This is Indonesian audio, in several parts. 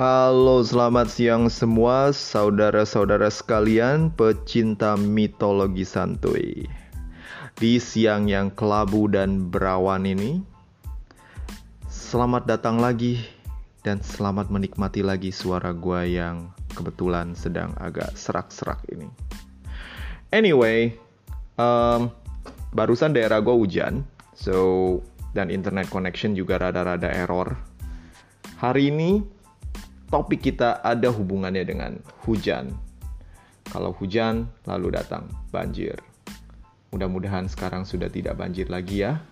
Halo, selamat siang semua saudara-saudara sekalian pecinta mitologi santuy. Di siang yang kelabu dan berawan ini, selamat datang lagi dan selamat menikmati lagi suara gua yang kebetulan sedang agak serak-serak ini. Anyway, um, barusan daerah gua hujan, so dan internet connection juga rada-rada error. Hari ini topik kita ada hubungannya dengan hujan. Kalau hujan, lalu datang banjir. Mudah-mudahan sekarang sudah tidak banjir lagi ya.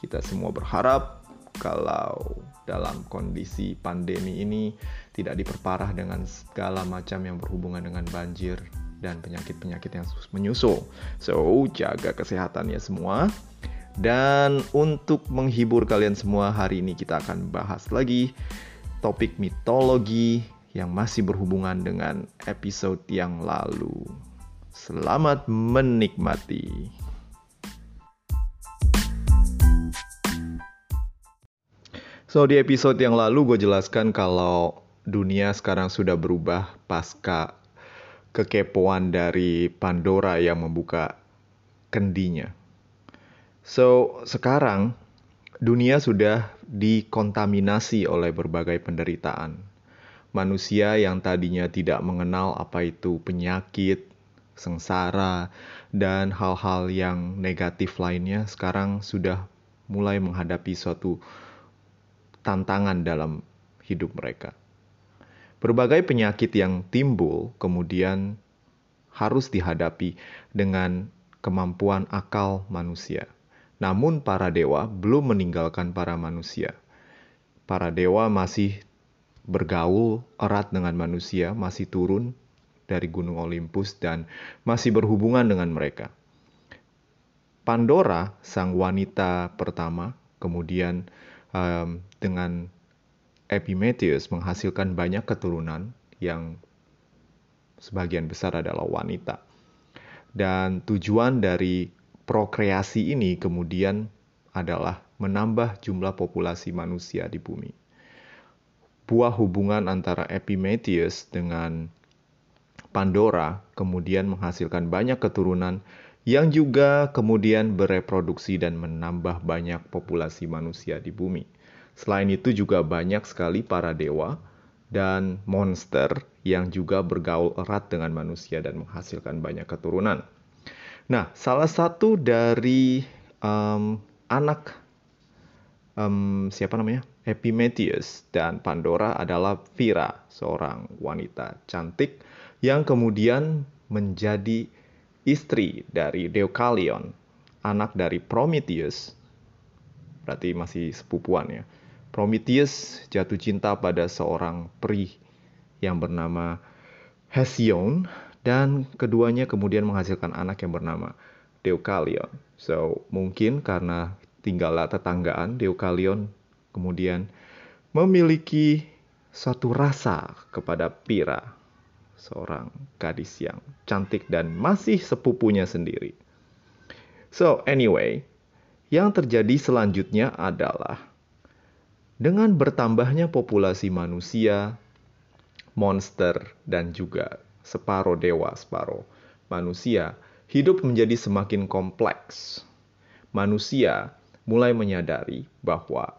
Kita semua berharap kalau dalam kondisi pandemi ini tidak diperparah dengan segala macam yang berhubungan dengan banjir dan penyakit-penyakit yang menyusul. So, jaga kesehatannya semua. Dan untuk menghibur kalian semua, hari ini kita akan bahas lagi topik mitologi yang masih berhubungan dengan episode yang lalu. Selamat menikmati. So, di episode yang lalu gue jelaskan kalau dunia sekarang sudah berubah pasca kekepoan dari Pandora yang membuka kendinya. So, sekarang dunia sudah dikontaminasi oleh berbagai penderitaan. Manusia yang tadinya tidak mengenal apa itu penyakit, sengsara, dan hal-hal yang negatif lainnya sekarang sudah mulai menghadapi suatu tantangan dalam hidup mereka. Berbagai penyakit yang timbul kemudian harus dihadapi dengan kemampuan akal manusia. Namun para dewa belum meninggalkan para manusia. Para dewa masih bergaul erat dengan manusia, masih turun dari gunung Olympus dan masih berhubungan dengan mereka. Pandora, sang wanita pertama, kemudian um, dengan Epimetheus menghasilkan banyak keturunan yang sebagian besar adalah wanita. Dan tujuan dari prokreasi ini kemudian adalah menambah jumlah populasi manusia di bumi. Buah hubungan antara Epimetheus dengan Pandora kemudian menghasilkan banyak keturunan yang juga kemudian bereproduksi dan menambah banyak populasi manusia di bumi. Selain itu juga banyak sekali para dewa dan monster yang juga bergaul erat dengan manusia dan menghasilkan banyak keturunan. Nah, salah satu dari um, anak um, siapa namanya Epimetheus dan Pandora adalah Vira, seorang wanita cantik yang kemudian menjadi istri dari Deukalion, anak dari Prometheus. Berarti masih sepupuan ya. Prometheus jatuh cinta pada seorang peri yang bernama Hesione dan keduanya kemudian menghasilkan anak yang bernama Deukalion. So, mungkin karena tinggallah tetanggaan, Deukalion kemudian memiliki suatu rasa kepada Pira, seorang gadis yang cantik dan masih sepupunya sendiri. So, anyway, yang terjadi selanjutnya adalah dengan bertambahnya populasi manusia, monster, dan juga separuh dewa, separuh manusia, hidup menjadi semakin kompleks. Manusia mulai menyadari bahwa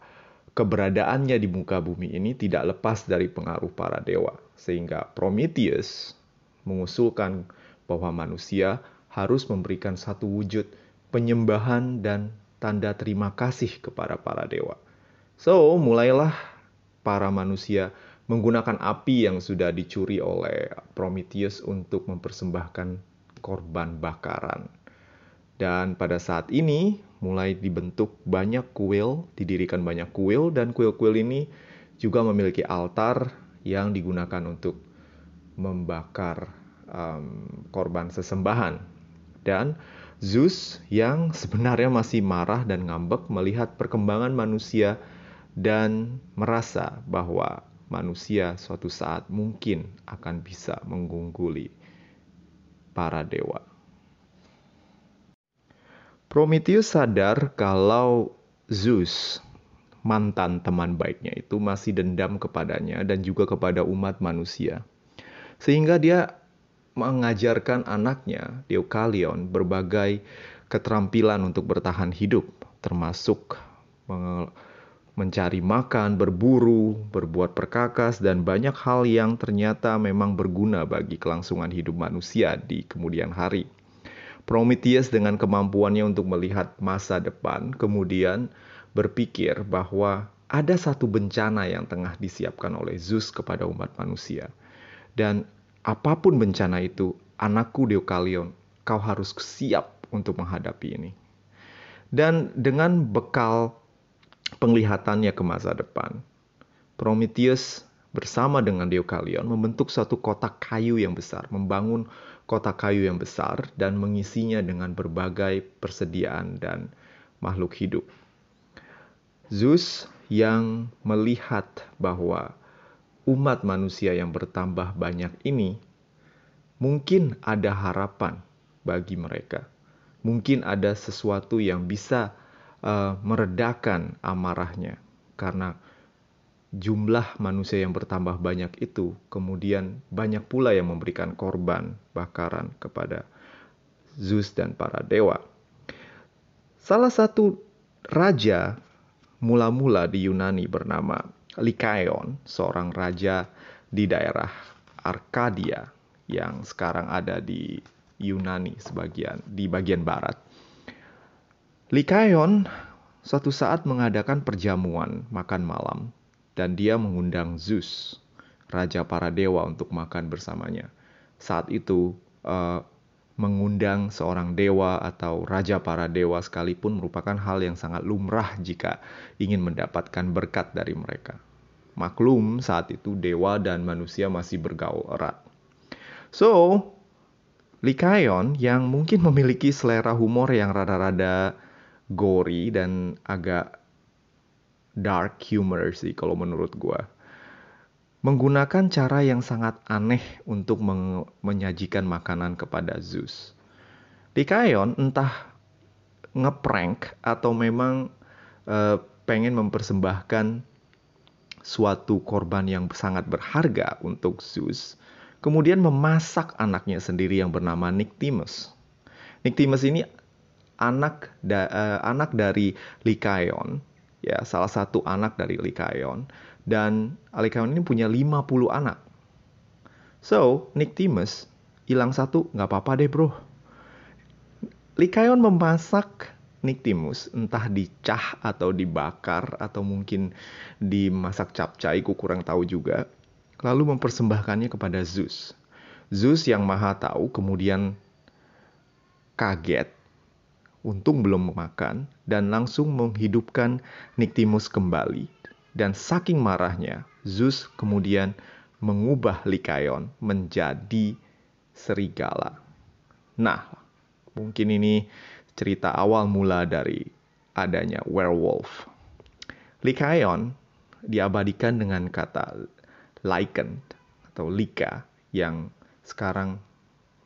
keberadaannya di muka bumi ini tidak lepas dari pengaruh para dewa, sehingga Prometheus mengusulkan bahwa manusia harus memberikan satu wujud penyembahan dan tanda terima kasih kepada para dewa. So, mulailah para manusia menggunakan api yang sudah dicuri oleh Prometheus untuk mempersembahkan korban bakaran. Dan pada saat ini mulai dibentuk banyak kuil, didirikan banyak kuil dan kuil-kuil ini juga memiliki altar yang digunakan untuk membakar um, korban sesembahan. Dan Zeus yang sebenarnya masih marah dan ngambek melihat perkembangan manusia dan merasa bahwa manusia suatu saat mungkin akan bisa mengungguli para dewa. Prometheus sadar kalau Zeus, mantan teman baiknya itu masih dendam kepadanya dan juga kepada umat manusia. Sehingga dia mengajarkan anaknya, Deukalion, berbagai keterampilan untuk bertahan hidup, termasuk mencari makan, berburu, berbuat perkakas, dan banyak hal yang ternyata memang berguna bagi kelangsungan hidup manusia di kemudian hari. Prometheus dengan kemampuannya untuk melihat masa depan, kemudian berpikir bahwa ada satu bencana yang tengah disiapkan oleh Zeus kepada umat manusia. Dan apa pun bencana itu, anakku Deukalion, kau harus siap untuk menghadapi ini. Dan dengan bekal penglihatannya ke masa depan, Prometheus bersama dengan Deukalion membentuk satu kotak kayu yang besar, membangun kotak kayu yang besar dan mengisinya dengan berbagai persediaan dan makhluk hidup. Zeus yang melihat bahwa umat manusia yang bertambah banyak ini mungkin ada harapan bagi mereka. Mungkin ada sesuatu yang bisa uh, meredakan amarahnya karena jumlah manusia yang bertambah banyak itu kemudian banyak pula yang memberikan korban bakaran kepada Zeus dan para dewa. Salah satu raja mula-mula di Yunani bernama Lycaon, seorang raja di daerah Arkadia yang sekarang ada di Yunani sebagian di bagian barat. Lycaon suatu saat mengadakan perjamuan makan malam dan dia mengundang Zeus, raja para dewa untuk makan bersamanya. Saat itu uh, mengundang seorang dewa atau raja para dewa sekalipun merupakan hal yang sangat lumrah jika ingin mendapatkan berkat dari mereka. Maklum, saat itu dewa dan manusia masih bergaul erat. So, Lycaon yang mungkin memiliki selera humor yang rada-rada gory dan agak dark humor sih kalau menurut gue menggunakan cara yang sangat aneh untuk menyajikan makanan kepada Zeus. Dikayon entah ngeprank atau memang uh, pengen mempersembahkan suatu korban yang sangat berharga untuk Zeus, kemudian memasak anaknya sendiri yang bernama Nyctimus. Nyctimus ini anak da, uh, anak dari Lycaon, ya salah satu anak dari Lycaon dan Alikaon ini punya 50 anak. So, Nick Timus hilang satu, nggak apa-apa deh bro. Likayon memasak Nick Timus entah dicah atau dibakar atau mungkin dimasak capcay, ku kurang tahu juga. Lalu mempersembahkannya kepada Zeus. Zeus yang maha tahu kemudian kaget, untung belum memakan, dan langsung menghidupkan Niktimus kembali dan saking marahnya, Zeus kemudian mengubah Lycaon menjadi serigala. Nah, mungkin ini cerita awal mula dari adanya werewolf. Lycaon diabadikan dengan kata lichen atau lika yang sekarang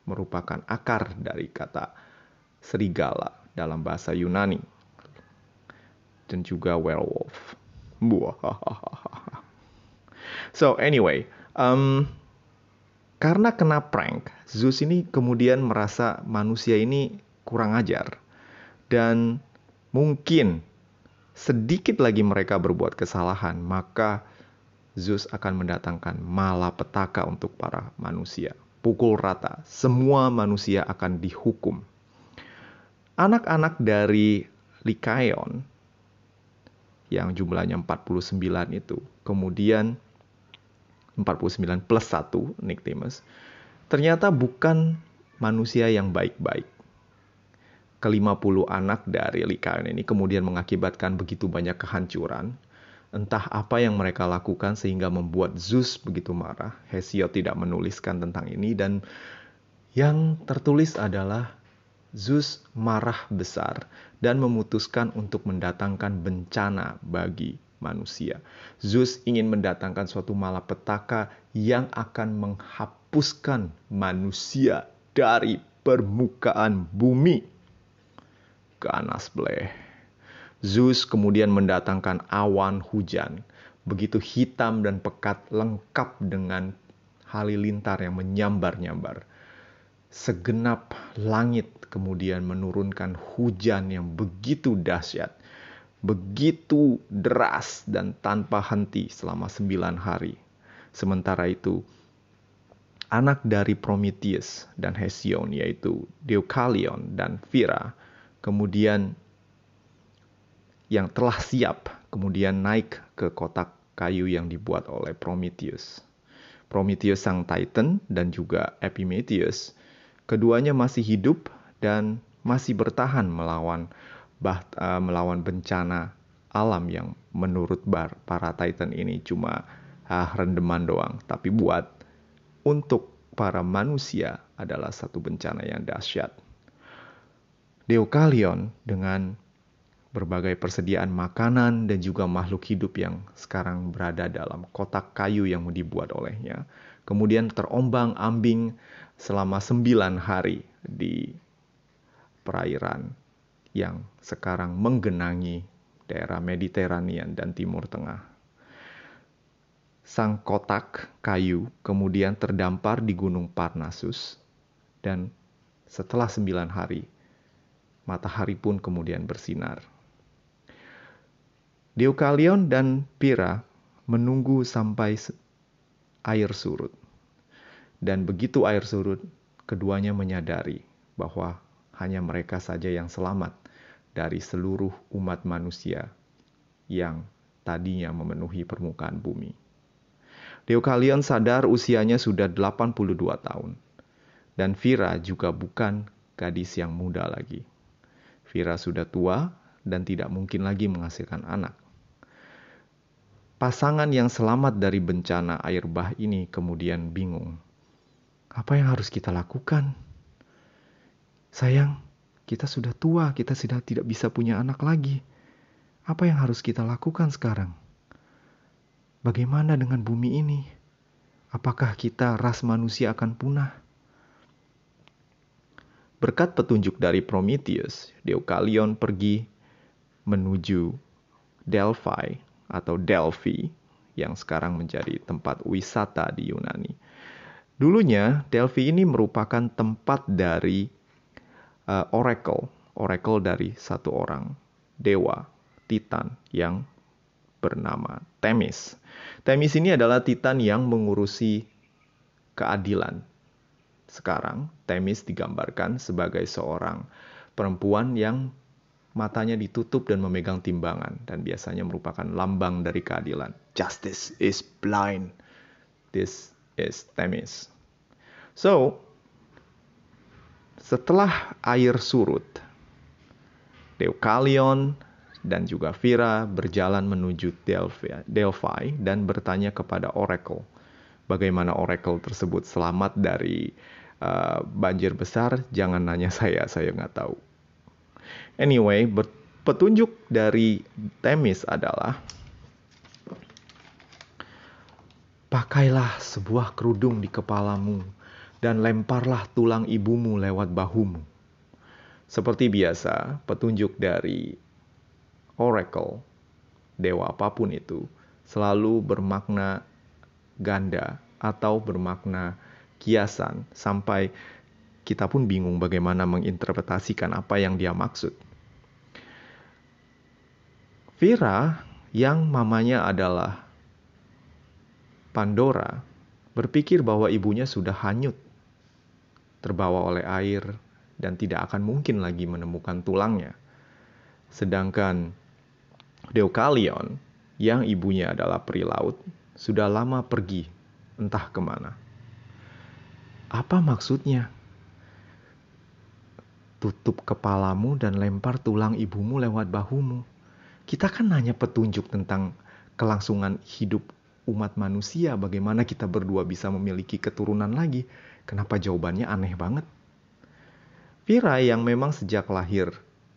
merupakan akar dari kata serigala dalam bahasa Yunani dan juga werewolf. so anyway, um, karena kena prank, Zeus ini kemudian merasa manusia ini kurang ajar dan mungkin sedikit lagi mereka berbuat kesalahan, maka Zeus akan mendatangkan malapetaka untuk para manusia. Pukul rata, semua manusia akan dihukum. Anak-anak dari Lycaon yang jumlahnya 49 itu. Kemudian 49 plus 1 Nicodemus ternyata bukan manusia yang baik-baik. Ke-50 anak dari Likaon ini kemudian mengakibatkan begitu banyak kehancuran. Entah apa yang mereka lakukan sehingga membuat Zeus begitu marah. Hesiod tidak menuliskan tentang ini dan yang tertulis adalah Zeus marah besar dan memutuskan untuk mendatangkan bencana bagi manusia. Zeus ingin mendatangkan suatu malapetaka yang akan menghapuskan manusia dari permukaan bumi. Ganas bleh. Zeus kemudian mendatangkan awan hujan, begitu hitam dan pekat lengkap dengan halilintar yang menyambar-nyambar. Segenap langit kemudian menurunkan hujan yang begitu dahsyat, begitu deras dan tanpa henti selama sembilan hari. Sementara itu, anak dari Prometheus dan Hesion yaitu Deukalion dan Vira kemudian yang telah siap kemudian naik ke kotak kayu yang dibuat oleh Prometheus. Prometheus sang Titan dan juga Epimetheus keduanya masih hidup dan masih bertahan melawan bah, uh, melawan bencana alam yang menurut bar, para Titan ini cuma uh, rendeman doang tapi buat untuk para manusia adalah satu bencana yang dahsyat. Deokalion dengan berbagai persediaan makanan dan juga makhluk hidup yang sekarang berada dalam kotak kayu yang dibuat olehnya. Kemudian terombang-ambing selama sembilan hari di perairan yang sekarang menggenangi daerah Mediterania dan Timur Tengah sang kotak kayu kemudian terdampar di gunung Parnasus dan setelah sembilan hari, matahari pun kemudian bersinar. Deukalion dan Pira menunggu sampai air surut. Dan begitu air surut, keduanya menyadari bahwa hanya mereka saja yang selamat dari seluruh umat manusia yang tadinya memenuhi permukaan bumi. Deokalion sadar usianya sudah 82 tahun. Dan Vira juga bukan gadis yang muda lagi. Vira sudah tua dan tidak mungkin lagi menghasilkan anak. Pasangan yang selamat dari bencana air bah ini kemudian bingung. Apa yang harus kita lakukan? Sayang, kita sudah tua, kita sudah tidak bisa punya anak lagi. Apa yang harus kita lakukan sekarang? Bagaimana dengan bumi ini? Apakah kita ras manusia akan punah? Berkat petunjuk dari Prometheus, Deukalion pergi menuju Delphi atau Delphi yang sekarang menjadi tempat wisata di Yunani. Dulunya Delphi ini merupakan tempat dari uh, oracle, oracle dari satu orang dewa Titan yang bernama Temis. Temis ini adalah Titan yang mengurusi keadilan. Sekarang Temis digambarkan sebagai seorang perempuan yang matanya ditutup dan memegang timbangan dan biasanya merupakan lambang dari keadilan. Justice is blind. This is Temis. So, setelah air surut, Deukalion dan juga Vira berjalan menuju Delphi, Delphi dan bertanya kepada Oracle bagaimana Oracle tersebut selamat dari uh, banjir besar. Jangan nanya saya, saya nggak tahu. Anyway, petunjuk dari Temis adalah pakailah sebuah kerudung di kepalamu dan lemparlah tulang ibumu lewat bahumu. Seperti biasa, petunjuk dari oracle, dewa apa pun itu, selalu bermakna ganda atau bermakna kiasan sampai kita pun bingung bagaimana menginterpretasikan apa yang dia maksud. Vira yang mamanya adalah Pandora berpikir bahwa ibunya sudah hanyut, terbawa oleh air, dan tidak akan mungkin lagi menemukan tulangnya. Sedangkan Deokalion, yang ibunya adalah peri laut, sudah lama pergi entah ke mana. Apa maksudnya? Tutup kepalamu dan lempar tulang ibumu lewat bahumu. Kita kan nanya petunjuk tentang kelangsungan hidup umat manusia, bagaimana kita berdua bisa memiliki keturunan lagi. Kenapa jawabannya aneh banget? Vira yang memang sejak lahir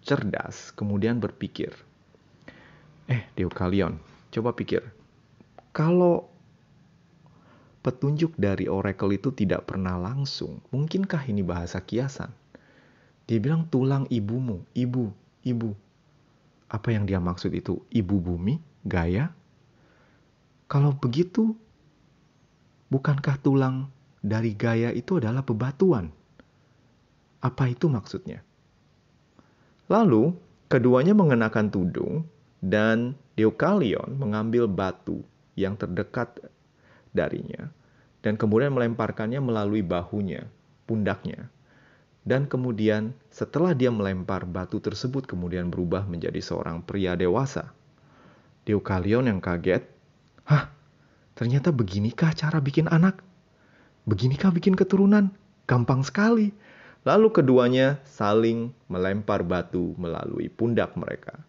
cerdas kemudian berpikir, Eh, Deukalion, coba pikir. Kalau petunjuk dari oracle itu tidak pernah langsung, mungkinkah ini bahasa kiasan? Dia bilang tulang ibumu, ibu, ibu. apa yang dia maksud itu ibu bumi, Gaia? Kalau begitu, bukankah tulang dari Gaia itu adalah bebatuan? Apa itu maksudnya? Lalu, keduanya mengenakan tudung dan Deukalion mengambil batu yang terdekat darinya dan kemudian melemparkannya melalui bahunya, pundaknya. Dan kemudian setelah dia melempar batu tersebut kemudian berubah menjadi seorang pria dewasa. Deukalion yang kaget, Hah, ternyata beginikah cara bikin anak? Beginikah bikin keturunan? Gampang sekali. Lalu keduanya saling melempar batu melalui pundak mereka.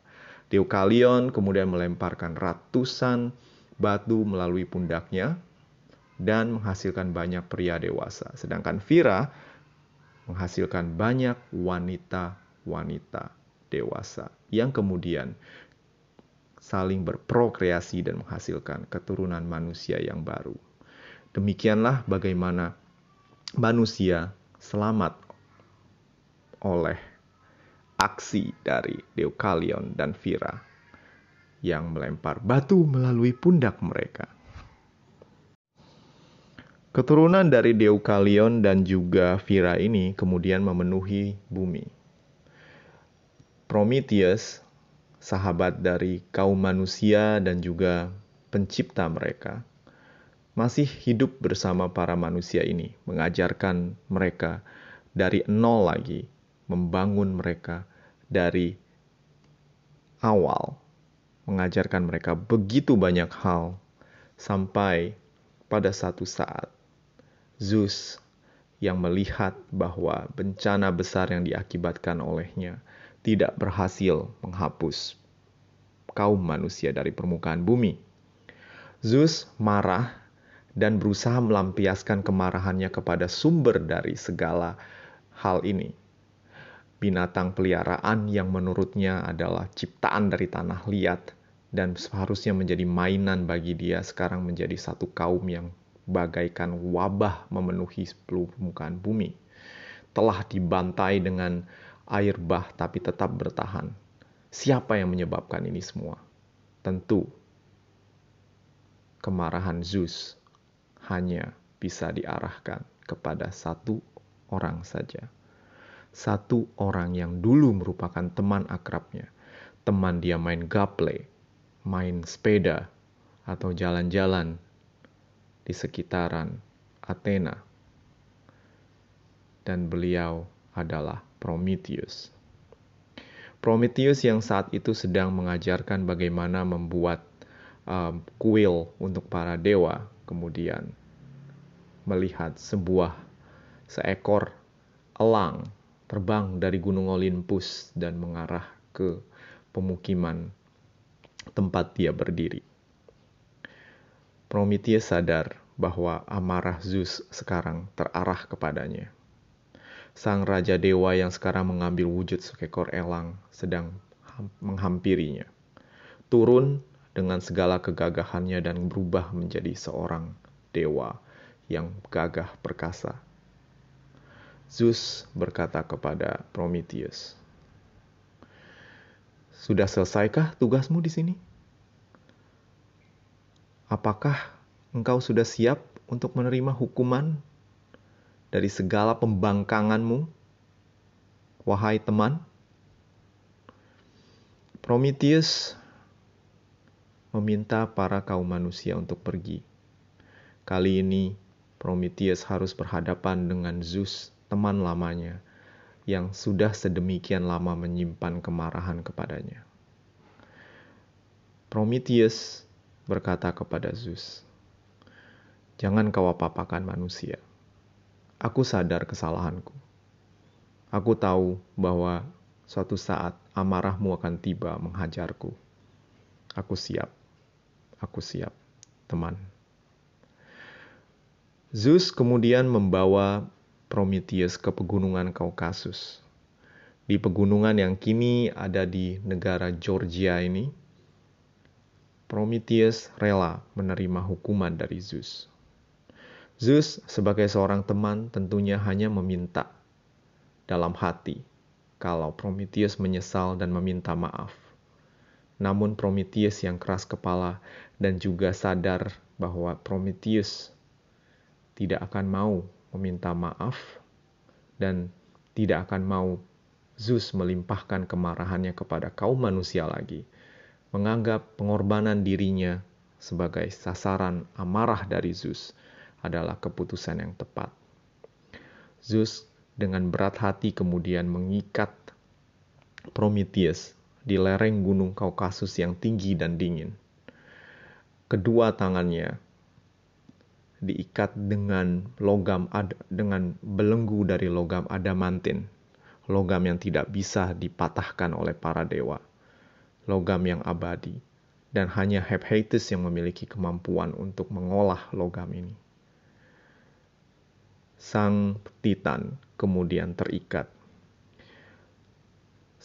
Deukalion kemudian melemparkan ratusan batu melalui pundaknya dan menghasilkan banyak pria dewasa. Sedangkan Vira menghasilkan banyak wanita-wanita dewasa yang kemudian saling berprokreasi dan menghasilkan keturunan manusia yang baru. Demikianlah bagaimana manusia selamat oleh aksi dari Deukalion dan Vira yang melempar batu melalui pundak mereka. Keturunan dari Deukalion dan juga Vira ini kemudian memenuhi bumi. Prometheus, sahabat dari kaum manusia dan juga pencipta mereka, masih hidup bersama para manusia ini, mengajarkan mereka dari nol lagi membangun mereka dari awal, mengajarkan mereka begitu banyak hal sampai pada satu saat Zeus yang melihat bahwa bencana besar yang diakibatkan olehnya tidak berhasil menghapus kaum manusia dari permukaan bumi. Zeus marah dan berusaha melampiaskan kemarahannya kepada sumber dari segala hal ini, binatang peliharaan yang menurutnya adalah ciptaan dari tanah liat dan seharusnya menjadi mainan bagi dia sekarang menjadi satu kaum yang bagaikan wabah memenuhi sepuluh permukaan bumi. Telah dibantai dengan air bah tapi tetap bertahan. Siapa yang menyebabkan ini semua? Tentu kemarahan Zeus hanya bisa diarahkan kepada satu orang saja satu orang yang dulu merupakan teman akrabnya. Teman dia main gaple, main sepeda, atau jalan-jalan di sekitaran Athena. Dan beliau adalah Prometheus. Prometheus yang saat itu sedang mengajarkan bagaimana membuat um, kuil untuk para dewa, kemudian melihat sebuah seekor elang terbang dari Gunung Olympus dan mengarah ke pemukiman tempat dia berdiri. Prometheus sadar bahwa amarah Zeus sekarang terarah kepadanya. Sang Raja Dewa yang sekarang mengambil wujud seekor elang sedang menghampirinya. Turun dengan segala kegagahannya dan berubah menjadi seorang dewa yang gagah perkasa Zeus berkata kepada Prometheus, "Sudah selesaikah tugasmu di sini? Apakah engkau sudah siap untuk menerima hukuman dari segala pembangkanganmu, wahai teman?" Prometheus meminta para kaum manusia untuk pergi. Kali ini Prometheus harus berhadapan dengan Zeus teman lamanya yang sudah sedemikian lama menyimpan kemarahan kepadanya. Prometheus berkata kepada Zeus, "Jangan kau apa-apakan manusia. Aku sadar kesalahanku. Aku tahu bahwa suatu saat amarahmu akan tiba menghajarku. Aku siap. Aku siap, teman." Zeus kemudian membawa Prometheus ke pegunungan Kaukasus. Di pegunungan yang kini ada di negara Georgia ini, Prometheus rela menerima hukuman dari Zeus. Zeus sebagai seorang teman tentunya hanya meminta dalam hati kalau Prometheus menyesal dan meminta maaf. Namun Prometheus yang keras kepala dan juga sadar bahwa Prometheus tidak akan mau meminta maaf dan tidak akan mau Zeus melimpahkan kemarahannya kepada kaum manusia lagi, menganggap pengorbanan dirinya sebagai sasaran amarah dari Zeus adalah keputusan yang tepat. Zeus dengan berat hati kemudian mengikat Prometheus di lereng gunung Kaukasus yang tinggi dan dingin. Kedua tangannya diikat dengan logam ad, dengan belenggu dari logam adamantin, logam yang tidak bisa dipatahkan oleh para dewa, logam yang abadi, dan hanya Hephaestus yang memiliki kemampuan untuk mengolah logam ini. Sang Titan kemudian terikat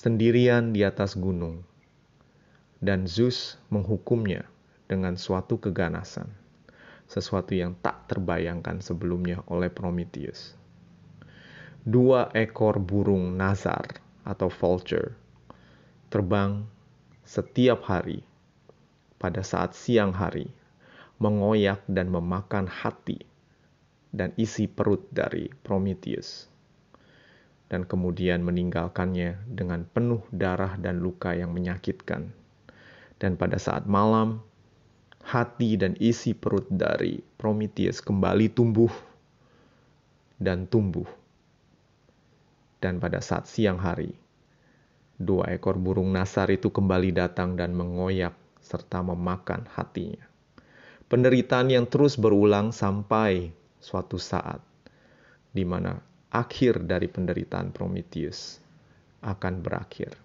sendirian di atas gunung, dan Zeus menghukumnya dengan suatu keganasan, sesuatu yang tak terbayangkan sebelumnya oleh Prometheus. Dua ekor burung nazar atau vulture terbang setiap hari pada saat siang hari, mengoyak dan memakan hati dan isi perut dari Prometheus dan kemudian meninggalkannya dengan penuh darah dan luka yang menyakitkan. Dan pada saat malam, hati dan isi perut dari Prometheus kembali tumbuh dan tumbuh. Dan pada saat siang hari, dua ekor burung nasar itu kembali datang dan mengoyak serta memakan hatinya. Penderitaan yang terus berulang sampai suatu saat di mana akhir dari penderitaan Prometheus akan berakhir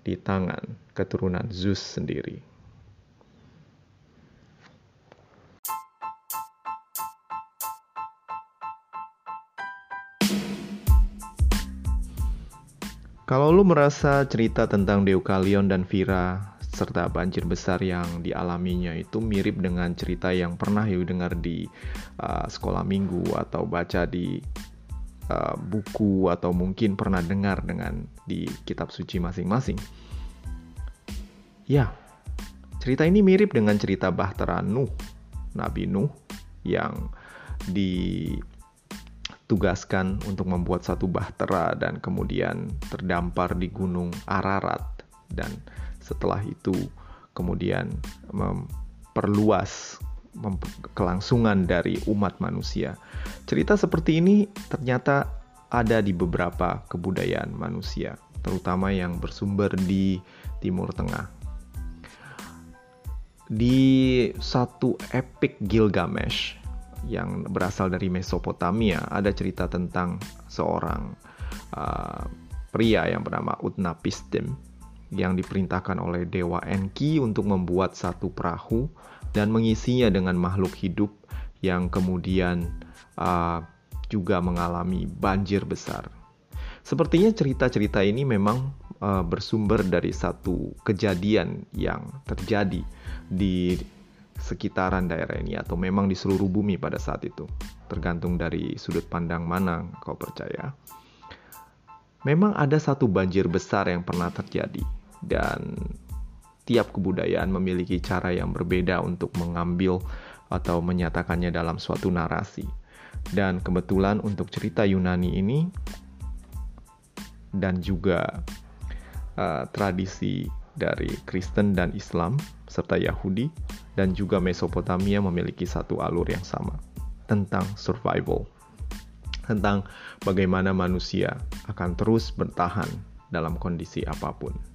di tangan keturunan Zeus sendiri. Kalau lu merasa cerita tentang Deukalion dan Vira serta banjir besar yang dialaminya itu mirip dengan cerita yang pernah you dengar di uh, sekolah minggu atau baca di uh, buku atau mungkin pernah dengar dengan di kitab suci masing-masing. Ya, cerita ini mirip dengan cerita Bahtera Nuh, Nabi Nuh yang ditugaskan untuk membuat satu bahtera dan kemudian terdampar di gunung Ararat dan setelah itu kemudian memperluas kelangsungan dari umat manusia. Cerita seperti ini ternyata ada di beberapa kebudayaan manusia, terutama yang bersumber di Timur Tengah. Di satu epic Gilgamesh yang berasal dari Mesopotamia, ada cerita tentang seorang uh, pria yang bernama Utnapishtim yang diperintahkan oleh dewa Enki untuk membuat satu perahu dan mengisinya dengan makhluk hidup yang kemudian uh, juga mengalami banjir besar. Sepertinya cerita-cerita ini memang uh, bersumber dari satu kejadian yang terjadi di sekitaran daerah ini atau memang di seluruh bumi pada saat itu. Tergantung dari sudut pandang mana kau percaya. Memang ada satu banjir besar yang pernah terjadi dan tiap kebudayaan memiliki cara yang berbeda untuk mengambil atau menyatakannya dalam suatu narasi. Dan kebetulan untuk cerita Yunani ini dan juga uh, tradisi dari Kristen dan Islam serta Yahudi dan juga Mesopotamia memiliki satu alur yang sama tentang survival. Tentang bagaimana manusia akan terus bertahan dalam kondisi apa pun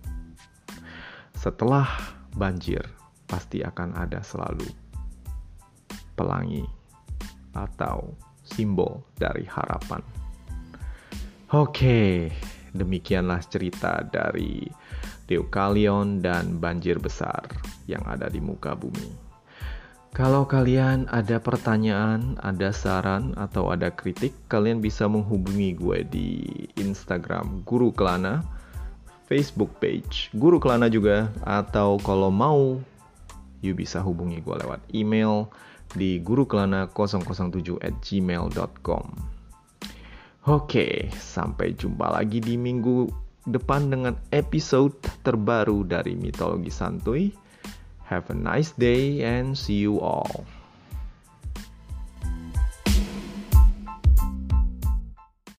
setelah banjir pasti akan ada selalu pelangi atau simbol dari harapan. Oke, demikianlah cerita dari Deukalion dan banjir besar yang ada di muka bumi. Kalau kalian ada pertanyaan, ada saran, atau ada kritik, kalian bisa menghubungi gue di Instagram Guru Kelana Facebook page Guru Kelana juga atau kalau mau you bisa hubungi gue lewat email di gurukelana007 at gmail.com Oke, sampai jumpa lagi di minggu depan dengan episode terbaru dari Mitologi Santuy. Have a nice day and see you all.